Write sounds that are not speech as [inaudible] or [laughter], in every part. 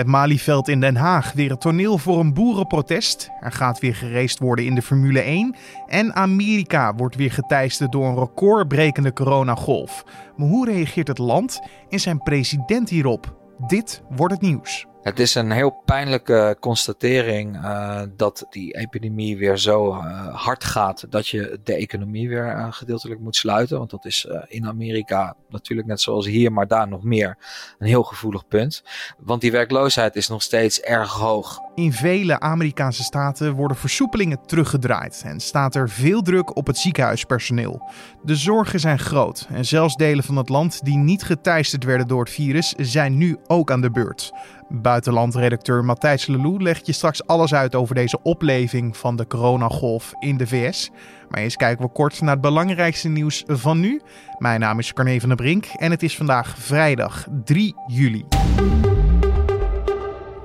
Het Malieveld in Den Haag weer het toneel voor een boerenprotest. Er gaat weer gereest worden in de Formule 1. En Amerika wordt weer geteisterd door een recordbrekende coronagolf. Maar hoe reageert het land en zijn president hierop? Dit wordt het nieuws. Het is een heel pijnlijke constatering uh, dat die epidemie weer zo uh, hard gaat dat je de economie weer uh, gedeeltelijk moet sluiten. Want dat is in Amerika natuurlijk net zoals hier, maar daar nog meer een heel gevoelig punt. Want die werkloosheid is nog steeds erg hoog. In vele Amerikaanse staten worden versoepelingen teruggedraaid en staat er veel druk op het ziekenhuispersoneel. De zorgen zijn groot en zelfs delen van het land die niet geteisterd werden door het virus zijn nu ook aan de beurt. Buitenlandredacteur Matthijs Lelou legt je straks alles uit over deze opleving van de coronagolf in de VS. Maar eens kijken we kort naar het belangrijkste nieuws van nu. Mijn naam is Carne van der Brink en het is vandaag vrijdag 3 juli.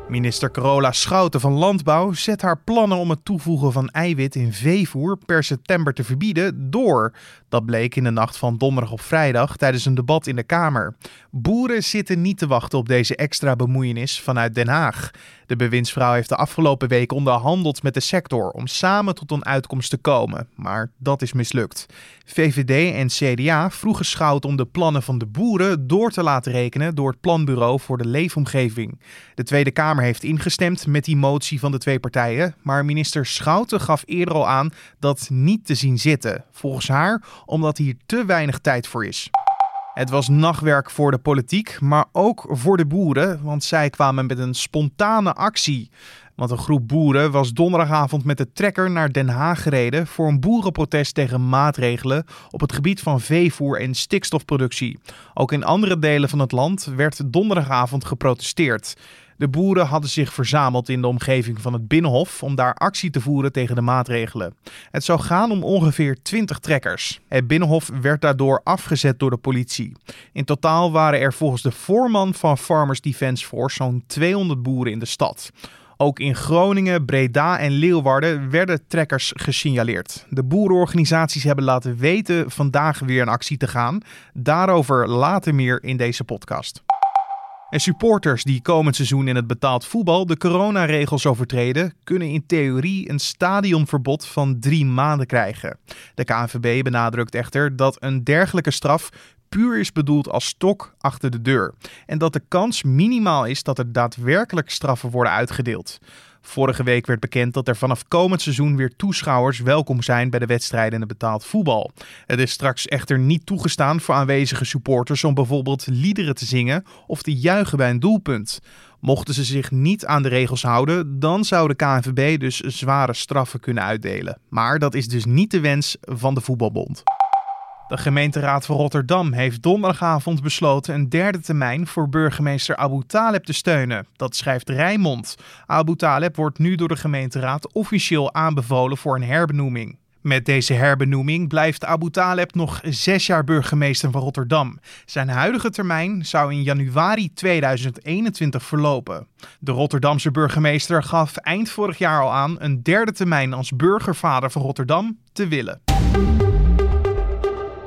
Minister Carola Schouten van Landbouw zet haar plannen om het toevoegen van eiwit in veevoer per september te verbieden door. Bleek in de nacht van donderdag op vrijdag tijdens een debat in de Kamer. Boeren zitten niet te wachten op deze extra bemoeienis vanuit Den Haag. De bewindsvrouw heeft de afgelopen week onderhandeld met de sector om samen tot een uitkomst te komen, maar dat is mislukt. VVD en CDA vroegen Schout om de plannen van de boeren door te laten rekenen door het Planbureau voor de Leefomgeving. De Tweede Kamer heeft ingestemd met die motie van de twee partijen, maar minister Schouten gaf eerder al aan dat niet te zien zitten. Volgens haar omdat hier te weinig tijd voor is. Het was nachtwerk voor de politiek, maar ook voor de boeren, want zij kwamen met een spontane actie. Want een groep boeren was donderdagavond met de trekker naar Den Haag gereden voor een boerenprotest tegen maatregelen op het gebied van veevoer en stikstofproductie. Ook in andere delen van het land werd donderdagavond geprotesteerd. De boeren hadden zich verzameld in de omgeving van het Binnenhof om daar actie te voeren tegen de maatregelen. Het zou gaan om ongeveer 20 trekkers. Het Binnenhof werd daardoor afgezet door de politie. In totaal waren er volgens de voorman van Farmers Defence Force zo'n 200 boeren in de stad. Ook in Groningen, Breda en Leeuwarden werden trekkers gesignaleerd. De boerenorganisaties hebben laten weten vandaag weer in actie te gaan. Daarover later meer in deze podcast. En supporters die komend seizoen in het betaald voetbal de coronaregels overtreden, kunnen in theorie een stadionverbod van drie maanden krijgen. De KNVB benadrukt echter dat een dergelijke straf puur is bedoeld als stok achter de deur en dat de kans minimaal is dat er daadwerkelijk straffen worden uitgedeeld. Vorige week werd bekend dat er vanaf komend seizoen weer toeschouwers welkom zijn bij de wedstrijden in het betaald voetbal. Het is straks echter niet toegestaan voor aanwezige supporters om bijvoorbeeld liederen te zingen of te juichen bij een doelpunt. Mochten ze zich niet aan de regels houden, dan zou de KNVB dus zware straffen kunnen uitdelen. Maar dat is dus niet de wens van de voetbalbond. De gemeenteraad van Rotterdam heeft donderdagavond besloten een derde termijn voor burgemeester Abu Taleb te steunen. Dat schrijft Rijnmond. Abu Taleb wordt nu door de gemeenteraad officieel aanbevolen voor een herbenoeming. Met deze herbenoeming blijft Abu Taleb nog zes jaar burgemeester van Rotterdam. Zijn huidige termijn zou in januari 2021 verlopen. De Rotterdamse burgemeester gaf eind vorig jaar al aan een derde termijn als burgervader van Rotterdam te willen.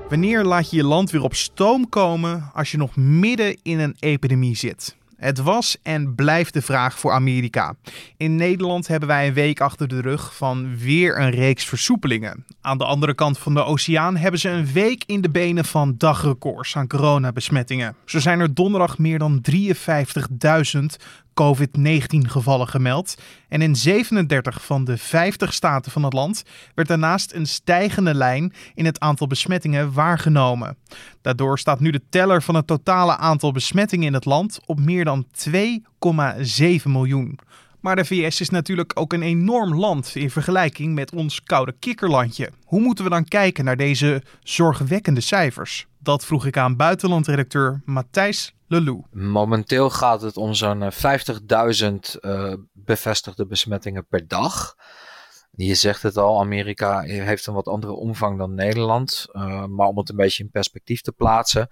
Wanneer laat je je land weer op stoom komen als je nog midden in een epidemie zit? Het was en blijft de vraag voor Amerika. In Nederland hebben wij een week achter de rug van weer een reeks versoepelingen. Aan de andere kant van de oceaan hebben ze een week in de benen van dagrecords aan coronabesmettingen. Zo zijn er donderdag meer dan 53.000 COVID-19 gevallen gemeld. En in 37 van de 50 staten van het land werd daarnaast een stijgende lijn in het aantal besmettingen waargenomen. Daardoor staat nu de teller van het totale aantal besmettingen in het land op meer dan 2,7 miljoen. Maar de VS is natuurlijk ook een enorm land in vergelijking met ons koude kikkerlandje. Hoe moeten we dan kijken naar deze zorgwekkende cijfers? Dat vroeg ik aan buitenlandredacteur Matthijs Lelou. Momenteel gaat het om zo'n 50.000 uh, bevestigde besmettingen per dag. Je zegt het al, Amerika heeft een wat andere omvang dan Nederland. Uh, maar om het een beetje in perspectief te plaatsen.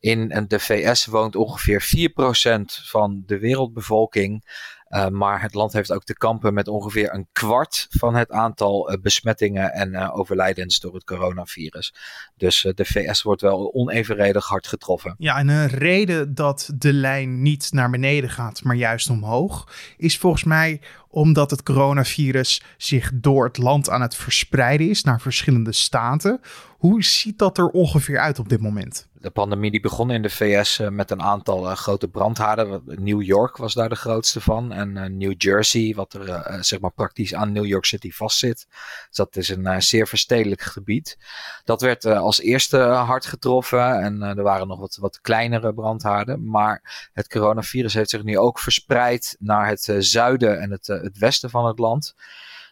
In de VS woont ongeveer 4% van de wereldbevolking. Uh, maar het land heeft ook te kampen met ongeveer een kwart van het aantal uh, besmettingen en uh, overlijdens door het coronavirus. Dus de VS wordt wel onevenredig hard getroffen. Ja, en een reden dat de lijn niet naar beneden gaat, maar juist omhoog, is volgens mij omdat het coronavirus zich door het land aan het verspreiden is naar verschillende staten. Hoe ziet dat er ongeveer uit op dit moment? De pandemie die begon in de VS uh, met een aantal uh, grote brandhaarden. New York was daar de grootste van. En uh, New Jersey, wat er zeg maar praktisch aan New York City vastzit. Dus dat is een zeer verstedelijk gebied. Dat werd als eerste hard getroffen. En er waren nog wat, wat kleinere brandhaarden. Maar het coronavirus heeft zich nu ook verspreid naar het zuiden en het, het westen van het land.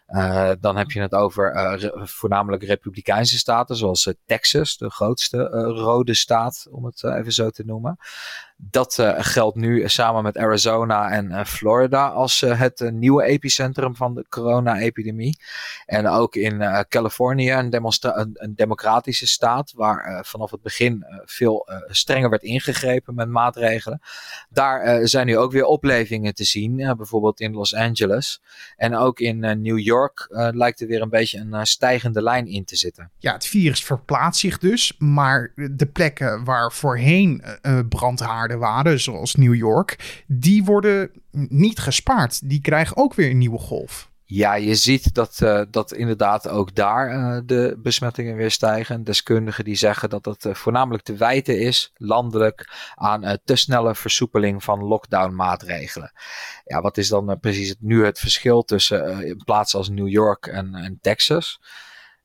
Uh, dan heb je het over uh, voornamelijk republikeinse staten, zoals Texas, de grootste rode staat, om het even zo te noemen. Dat uh, geldt nu samen met Arizona en uh, Florida als uh, het nieuwe epicentrum van de corona-epidemie. En ook in Californië, een, democratische staat, waar vanaf het begin veel strenger werd ingegrepen met maatregelen. Daar zijn nu ook weer oplevingen te zien, bijvoorbeeld in Los Angeles. En ook in New York lijkt er weer een beetje een stijgende lijn in te zitten. Ja, het virus verplaatst zich dus, maar de plekken waar voorheen brandhaarden waren, zoals New York, die worden niet gespaard. Die krijgen ook weer een nieuwe golf. Ja, je ziet dat, uh, dat inderdaad ook daar uh, de besmettingen weer stijgen. Deskundigen die zeggen dat het uh, voornamelijk te wijten is, landelijk, aan te snelle versoepeling van lockdown-maatregelen. Ja, wat is dan precies het, nu het verschil tussen in plaatsen als New York en, en Texas?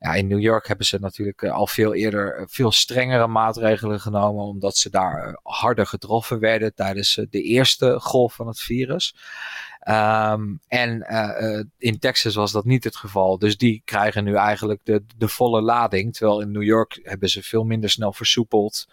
Ja, in New York hebben ze natuurlijk eh, al veel eerder eh, veel strengere maatregelen genomen, omdat ze daar eh, harder getroffen werden tijdens de eerste golf van het virus. Um, en in Texas was dat niet het geval. Dus die krijgen nu eigenlijk de, de volle lading. Terwijl in New York hebben ze veel minder snel versoepeld.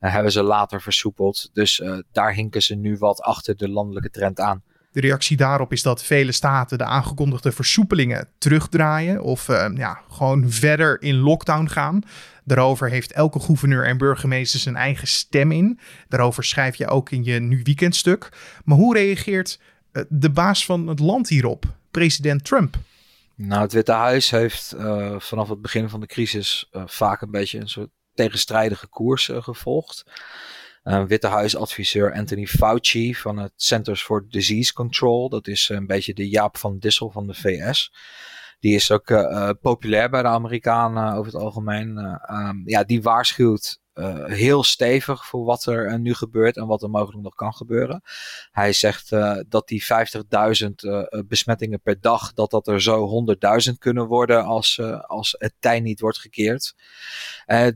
Uh, hebben ze later versoepeld. Dus daar hinken ze nu wat achter de landelijke trend aan. De reactie daarop is dat vele staten de aangekondigde versoepelingen terugdraaien of uh, ja, gewoon verder in lockdown gaan. Daarover heeft elke gouverneur en burgemeester zijn eigen stem in. Daarover schrijf je ook in je nu weekendstuk. Maar hoe reageert uh, de baas van het land hierop, president Trump? Nou, het Witte Huis heeft uh, vanaf het begin van de crisis vaak een beetje een soort tegenstrijdige koers gevolgd. Uh, Witte Huisadviseur Anthony Fauci van het Centers for Disease Control. Dat is een beetje de Jaap van Dissel van de VS. Die is ook uh, populair bij de Amerikanen over het algemeen. Um, ja, die waarschuwt uh, heel stevig voor wat er uh, nu gebeurt en wat er mogelijk nog kan gebeuren. Hij zegt uh, dat die 50.000 besmettingen per dag, dat dat er zo 100.000 kunnen worden als, als het tij niet wordt gekeerd.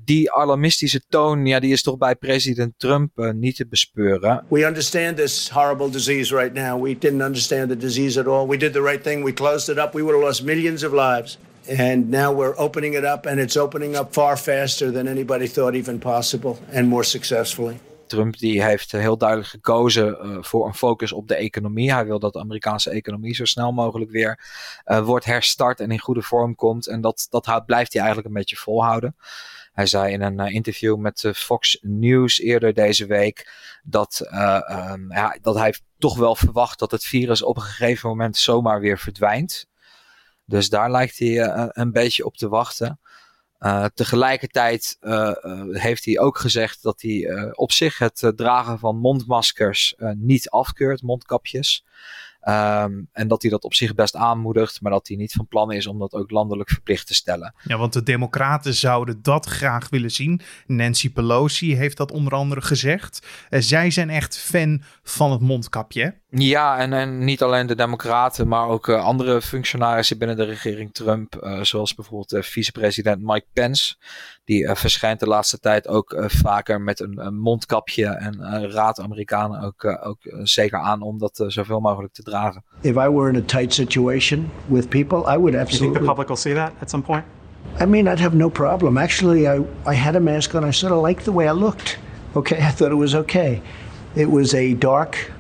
die alarmistische toon, ja, die is toch bij president Trump niet te bespeuren. We understand this horrible disease right now. We didn't understand the disease at all. We did the right thing. We closed it up. We would have lost millions of lives. And now we're opening it up, and it's opening up far faster than anybody thought even possible, and more successfully. Trump die heeft heel duidelijk gekozen uh, voor een focus op de economie. Hij wil dat de Amerikaanse economie zo snel mogelijk weer uh, wordt herstart en in goede vorm komt. En dat, dat blijft hij eigenlijk een beetje volhouden. Hij zei in een uh, interview met Fox News eerder deze week dat, um, ja, dat hij toch wel verwacht dat het virus op een gegeven moment zomaar weer verdwijnt. Dus daar lijkt hij uh, een beetje op te wachten. Uh, tegelijkertijd uh, heeft hij ook gezegd dat hij op zich het dragen van mondmaskers niet afkeurt, mondkapjes. Um, en dat hij dat op zich best aanmoedigt, maar dat hij niet van plan is om dat ook landelijk verplicht te stellen. Ja, want de Democraten zouden dat graag willen zien. Nancy Pelosi heeft dat onder andere gezegd. Zij zijn echt fan van het mondkapje. Ja, en, en niet alleen de Democraten, maar ook uh, andere functionarissen binnen de regering Trump. Uh, zoals bijvoorbeeld uh, vicepresident Mike Pence. Die verschijnt de laatste tijd ook vaker met een, een, mondkapje. En raadt Amerikanen ook, ook zeker aan om dat zoveel mogelijk te dragen. If I were in a tight situation with people, I would absolutely. You think the public will see that at some point? I mean, I'd have no problem. Actually, I, I had a mask on. I sort of liked the way I looked. Okay, [laughs] I thought it was okay. It was a dark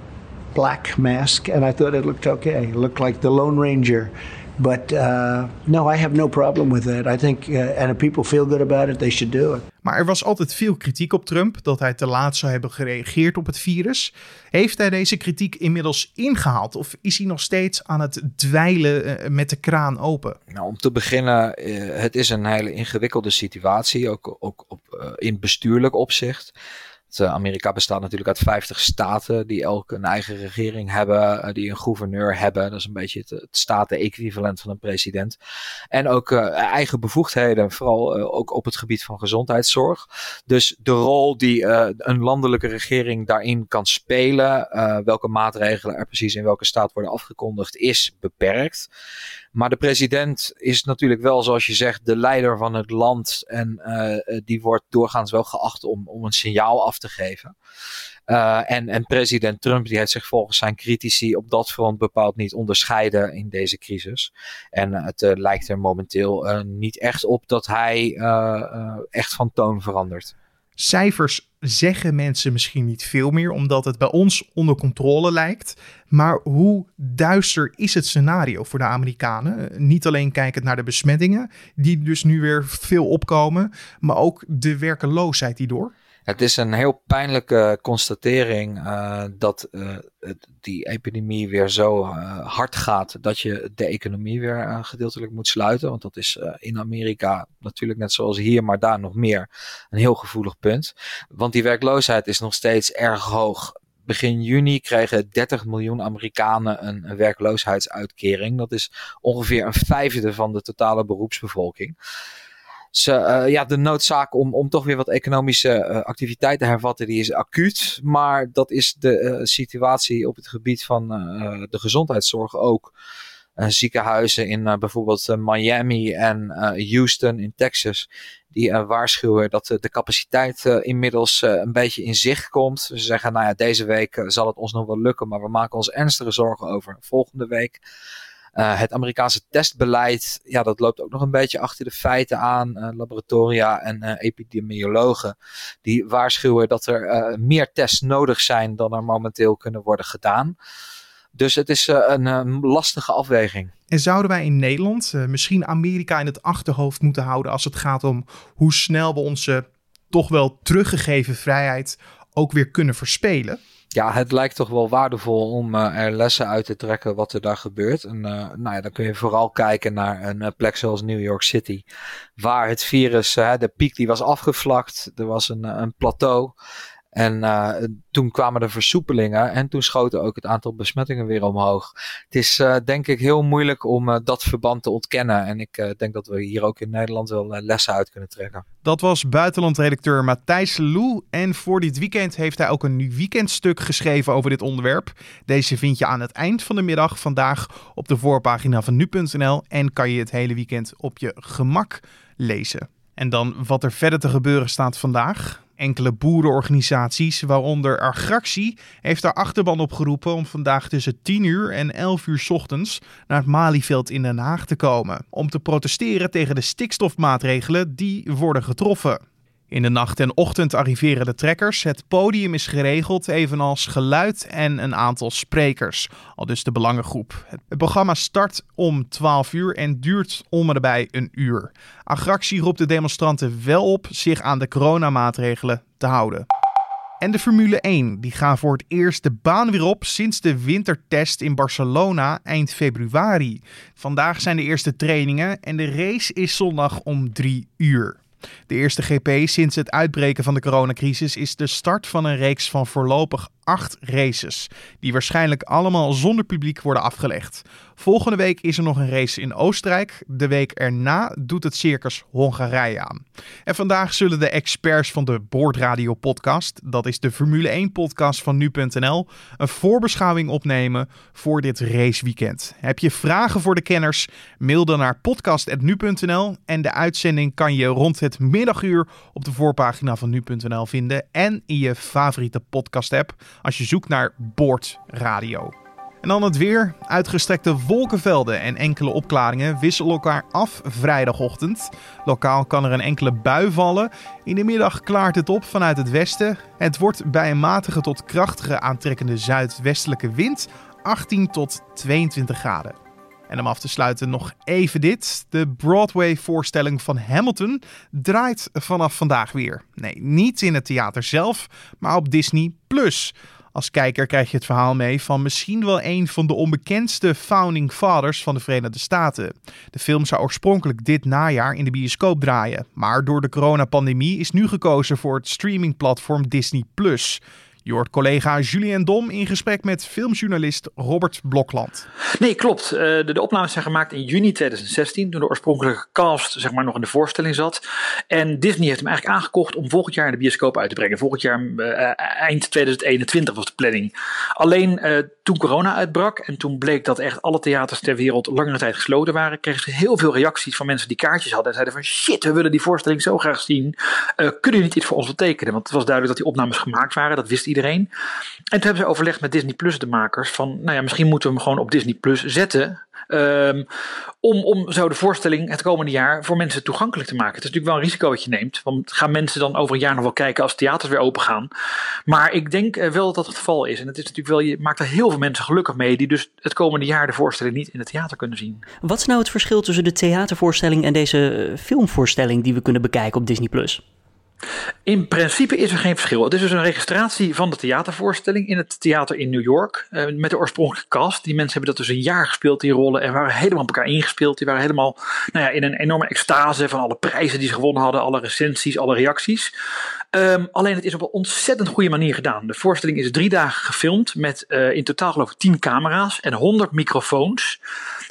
black mask, and I thought it looked okay. It looked like the Lone Ranger. But uh, no, I have no problem with it. I think, uh, and if people feel good about it, they should do it. Maar er was altijd veel kritiek op Trump dat hij te laat zou hebben gereageerd op het virus. Heeft hij deze kritiek inmiddels ingehaald of is hij nog steeds aan het dweilen eh, met de kraan open? Nou, om te beginnen, uh, het is een hele ingewikkelde situatie, ook, ook op, uh, in bestuurlijk opzicht. Eh, Amerika bestaat natuurlijk uit 50 staten die elk een eigen regering hebben, uh, die een gouverneur hebben. Dat is een beetje het, staten-equivalent van een president. En ook uh, eigen bevoegdheden, vooral ook op het gebied van gezondheidszorg. Dus de rol die een landelijke regering daarin kan spelen, welke maatregelen er precies in welke staat worden afgekondigd, is beperkt. Maar de president is natuurlijk wel, zoals je zegt, de leider van het land. En die wordt doorgaans wel geacht om, om een signaal af te geven. Uh, en, en president Trump die heeft zich volgens zijn critici op dat front bepaald niet onderscheiden in deze crisis. En uh, het uh, lijkt er momenteel niet echt op dat hij echt van toon verandert. Cijfers zeggen mensen misschien niet veel meer, omdat het bij ons onder controle lijkt. Maar hoe duister is het scenario voor de Amerikanen? Niet alleen kijkend naar de besmettingen, die dus nu weer veel opkomen, maar ook de werkeloosheid die door. Het is een heel pijnlijke constatering uh, dat uh, die epidemie weer zo uh, hard gaat dat je de economie weer gedeeltelijk moet sluiten. Want dat is in Amerika natuurlijk net zoals hier, maar daar nog meer een heel gevoelig punt. Want die werkloosheid is nog steeds erg hoog. Begin juni kregen 30 miljoen Amerikanen een, een werkloosheidsuitkering. Dat is ongeveer een vijfde van de totale beroepsbevolking ze, uh, ja, de noodzaak om, om toch weer wat economische uh, activiteit te hervatten, die is acuut. Maar dat is de uh, situatie op het gebied van de gezondheidszorg ook. ziekenhuizen in bijvoorbeeld Miami en Houston in Texas. Die waarschuwen dat de capaciteit inmiddels een beetje in zicht komt. Ze zeggen, nou ja, deze week zal het ons nog wel lukken, maar we maken ons ernstige zorgen over volgende week. Uh, het Amerikaanse testbeleid, ja, dat loopt ook nog een beetje achter de feiten aan. Uh, laboratoria en uh, epidemiologen die waarschuwen dat er meer tests nodig zijn dan er momenteel kunnen worden gedaan. Dus het is een lastige afweging. En zouden wij in Nederland misschien Amerika in het achterhoofd moeten houden als het gaat om hoe snel we onze toch wel teruggegeven vrijheid ook weer kunnen verspelen? Ja, het lijkt toch wel waardevol om uh, er lessen uit te trekken wat er daar gebeurt. En uh, nou ja, dan kun je vooral kijken naar een uh, plek zoals New York City, waar het virus, de piek die was afgevlakt, er was een, een plateau. En uh, toen kwamen de versoepelingen en toen schoten ook het aantal besmettingen weer omhoog. Het is uh, denk ik heel moeilijk om uh, dat verband te ontkennen. En ik denk dat we hier ook in Nederland wel lessen uit kunnen trekken. Dat was buitenlandredacteur Matthijs Lou. En voor dit weekend heeft hij ook een nieuw weekendstuk geschreven over dit onderwerp. Deze vind je aan het eind van de middag vandaag op de voorpagina van nu.nl. En kan je het hele weekend op je gemak lezen. En dan wat er verder te gebeuren staat vandaag. Enkele boerenorganisaties, waaronder Argractie, heeft haar achterban opgeroepen om vandaag tussen 10 uur en 11 uur ochtends naar het Malieveld in Den Haag te komen. Om te protesteren tegen de stikstofmaatregelen die worden getroffen. In de nacht en ochtend arriveren de trekkers. Het podium is geregeld, evenals geluid en een aantal sprekers. Al dus de belangengroep. Het programma start om 12 uur en duurt om en bij een uur. Agractie roept de demonstranten wel op zich aan de coronamaatregelen te houden. En de Formule 1, die gaan voor het eerst de baan weer op sinds de wintertest in Barcelona eind februari. Vandaag zijn de eerste trainingen en de race is zondag om 3 uur. De eerste GP sinds het uitbreken van de coronacrisis is de start van een reeks van voorlopig acht races, die waarschijnlijk allemaal zonder publiek worden afgelegd. Volgende week is er nog een race in Oostenrijk. De week erna doet het circus Hongarije aan. En vandaag zullen de experts van de Boordradio podcast, dat is de Formule 1 podcast van nu.nl, een voorbeschouwing opnemen voor dit raceweekend. Heb je vragen voor de kenners? Mail dan naar podcast.nu.nl en de uitzending kan je rond het middaguur op de voorpagina van nu.nl vinden en in je favoriete podcast app als je zoekt naar Boordradio. En dan het weer. Uitgestrekte wolkenvelden en enkele opklaringen wisselen elkaar af vrijdagochtend. Lokaal kan er een enkele bui vallen. In de middag klaart het op vanuit het westen. Het wordt bij een matige tot krachtige aantrekkende zuidwestelijke wind 18 tot 22 graden. En om af te sluiten nog even dit. De Broadway-voorstelling van Hamilton draait vanaf vandaag weer. Nee, niet in het theater zelf, maar op Disney. Als kijker krijg je het verhaal mee van misschien wel een van de onbekendste founding fathers van de Verenigde Staten. De film zou oorspronkelijk dit najaar in de bioscoop draaien, maar door de coronapandemie is nu gekozen voor het streamingplatform Disney. Je hoort collega Julien Dom in gesprek met filmjournalist Robert Blokland. Nee, klopt. Eh, de, opnames zijn gemaakt in juni 2016, toen de oorspronkelijke cast zeg maar, nog in de voorstelling zat. En Disney heeft hem eigenlijk aangekocht om volgend jaar in de bioscoop uit te brengen. Volgend jaar uh, eind 2021 was de planning. Alleen uh, toen corona uitbrak en toen bleek dat echt alle theaters ter wereld langere tijd gesloten waren, kregen ze heel veel reacties van mensen die kaartjes hadden en zeiden van shit, we willen die voorstelling zo graag zien. kunnen jullie niet iets voor ons betekenen? Want het was duidelijk dat die opnames gemaakt waren, dat wist iedereen. En toen hebben ze overlegd met Disney Plus, de makers, van nou ja, misschien moeten we hem gewoon op Disney Plus zetten. Um, om, om zo de voorstelling het komende jaar voor mensen toegankelijk te maken. Het is natuurlijk wel een risico wat je neemt. Want gaan mensen dan over een jaar nog wel kijken als theaters weer open gaan. Maar ik denk eh, wel dat dat het geval is. En het is natuurlijk wel, je maakt er heel veel mensen gelukkig mee. die dus het komende jaar de voorstelling niet in het theater kunnen zien. Wat is nou het verschil tussen de theatervoorstelling en deze eh, filmvoorstelling die we kunnen bekijken op Disney Plus? In principe is er geen verschil. Het is dus een registratie van de theatervoorstelling in het theater in New York. Uh, met de oorspronkelijke cast. Die mensen hebben dat dus een jaar gespeeld, die rollen. En waren helemaal op elkaar ingespeeld. Die waren helemaal nou ja, in een enorme extase van alle prijzen die ze gewonnen hadden. Alle recensies, alle reacties. Um, alleen het is op een ontzettend goede manier gedaan. De voorstelling is drie dagen gefilmd. Met uh, in totaal geloof ik tien camera's en honderd microfoons.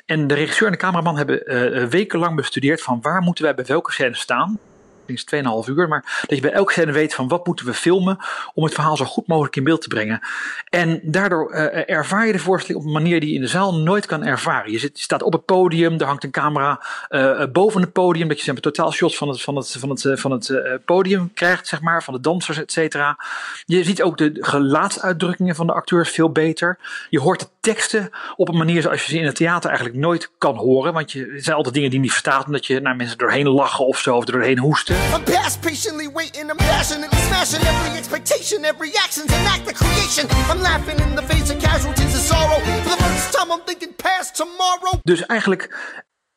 En de regisseur en de cameraman hebben uh, wekenlang bestudeerd van waar moeten wij bij welke scène staan is 2,5 uur. Maar dat je bij elke scène weet van wat moeten we filmen om het verhaal zo goed mogelijk in beeld te brengen. En daardoor uh, ervaar je de voorstelling op een manier die je in de zaal nooit kan ervaren. Je, zit, je staat op het podium, er hangt een camera uh, boven het podium, dat je zeg totaal shots van het, van het, van het, van het podium krijgt, zeg maar, van de dansers, et cetera. Je ziet ook de gelaatsuitdrukkingen van de acteurs veel beter. Je hoort de teksten op een manier zoals je ze in het theater eigenlijk nooit kan horen. Want je, het zijn altijd dingen die niet verstaat, omdat je naar mensen doorheen lachen of zo, of doorheen hoesten. I'm past patiently waiting, I'm passionately smashing every expectation, every action's an act of creation. I'm laughing in the face of casualties of sorrow. For the first time I'm thinking past tomorrow. Dus eigenlijk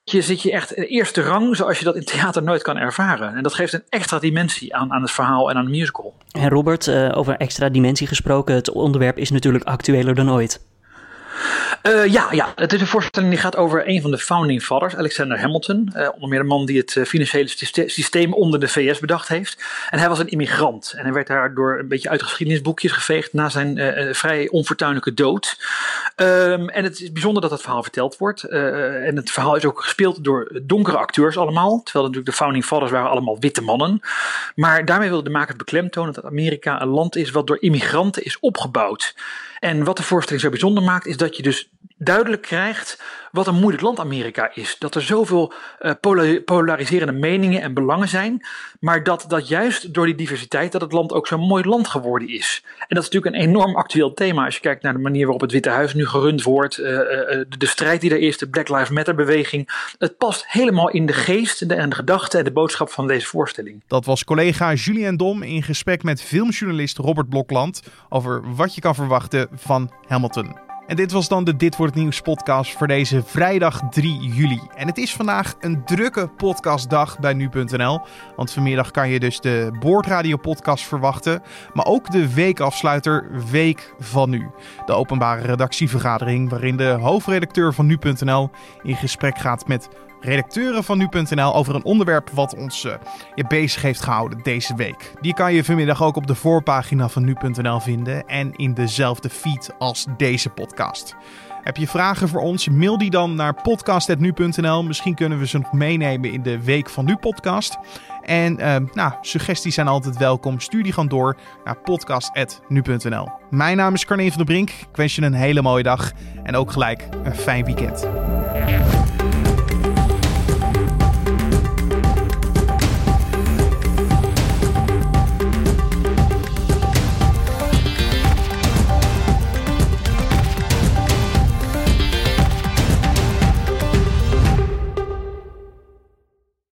je zit je echt in eerste rang zoals je dat in theater nooit kan ervaren. En dat geeft een extra dimensie aan, aan het verhaal en aan de musical. En Robert, uh, over extra dimensie gesproken, het onderwerp is natuurlijk actueler dan ooit. Uh, ja, ja, het is een voorstelling die gaat over een van de founding fathers, Alexander Hamilton. Uh, onder meer de man die het uh, financiële systeem onder de VS bedacht heeft. En hij was een immigrant. En hij werd daardoor een beetje uit geschiedenisboekjes geveegd na zijn vrij onfortuinlijke dood. Um, en het is bijzonder dat dat verhaal verteld wordt. en het verhaal is ook gespeeld door donkere acteurs allemaal. Terwijl natuurlijk de founding fathers waren allemaal witte mannen. Maar daarmee wilde de maker beklemtonen dat Amerika een land is wat door immigranten is opgebouwd. En wat de voorstelling zo bijzonder maakt, is dat je dus duidelijk krijgt wat een moeilijk land Amerika is. Dat er zoveel uh, polariserende meningen en belangen zijn, maar dat, dat juist door die diversiteit dat het land ook zo'n mooi land geworden is. En dat is natuurlijk een enorm actueel thema als je kijkt naar de manier waarop het Witte Huis nu gerund wordt, uh, uh, de, de, strijd die er is, de Black Lives Matter beweging. Het past helemaal in de geest en de, en de gedachte en de boodschap van deze voorstelling. Dat was collega Julien Dom in gesprek met filmjournalist Robert Blokland over wat je kan verwachten van Hamilton. En dit was dan de Dit Wordt Nieuws podcast voor deze vrijdag 3 juli. En het is vandaag een drukke podcastdag bij nu.nl. Want vanmiddag kan je dus de Boordradio podcast verwachten. Maar ook de weekafsluiter Week van Nu. De openbare redactievergadering waarin de hoofdredacteur van nu.nl in gesprek gaat met redacteuren van nu.nl over een onderwerp wat ons uh, je bezig heeft gehouden deze week. Die kan je vanmiddag ook op de voorpagina van nu.nl vinden en in dezelfde feed als deze podcast. Heb je vragen voor ons? Mail die dan naar podcast.nu.nl. Misschien kunnen we ze nog meenemen in de Week van Nu podcast. En uh, nou, suggesties zijn altijd welkom. Stuur die gewoon door naar podcast.nu.nl. Mijn naam is Carne van der Brink. Ik wens je een hele mooie dag en ook gelijk een fijn weekend.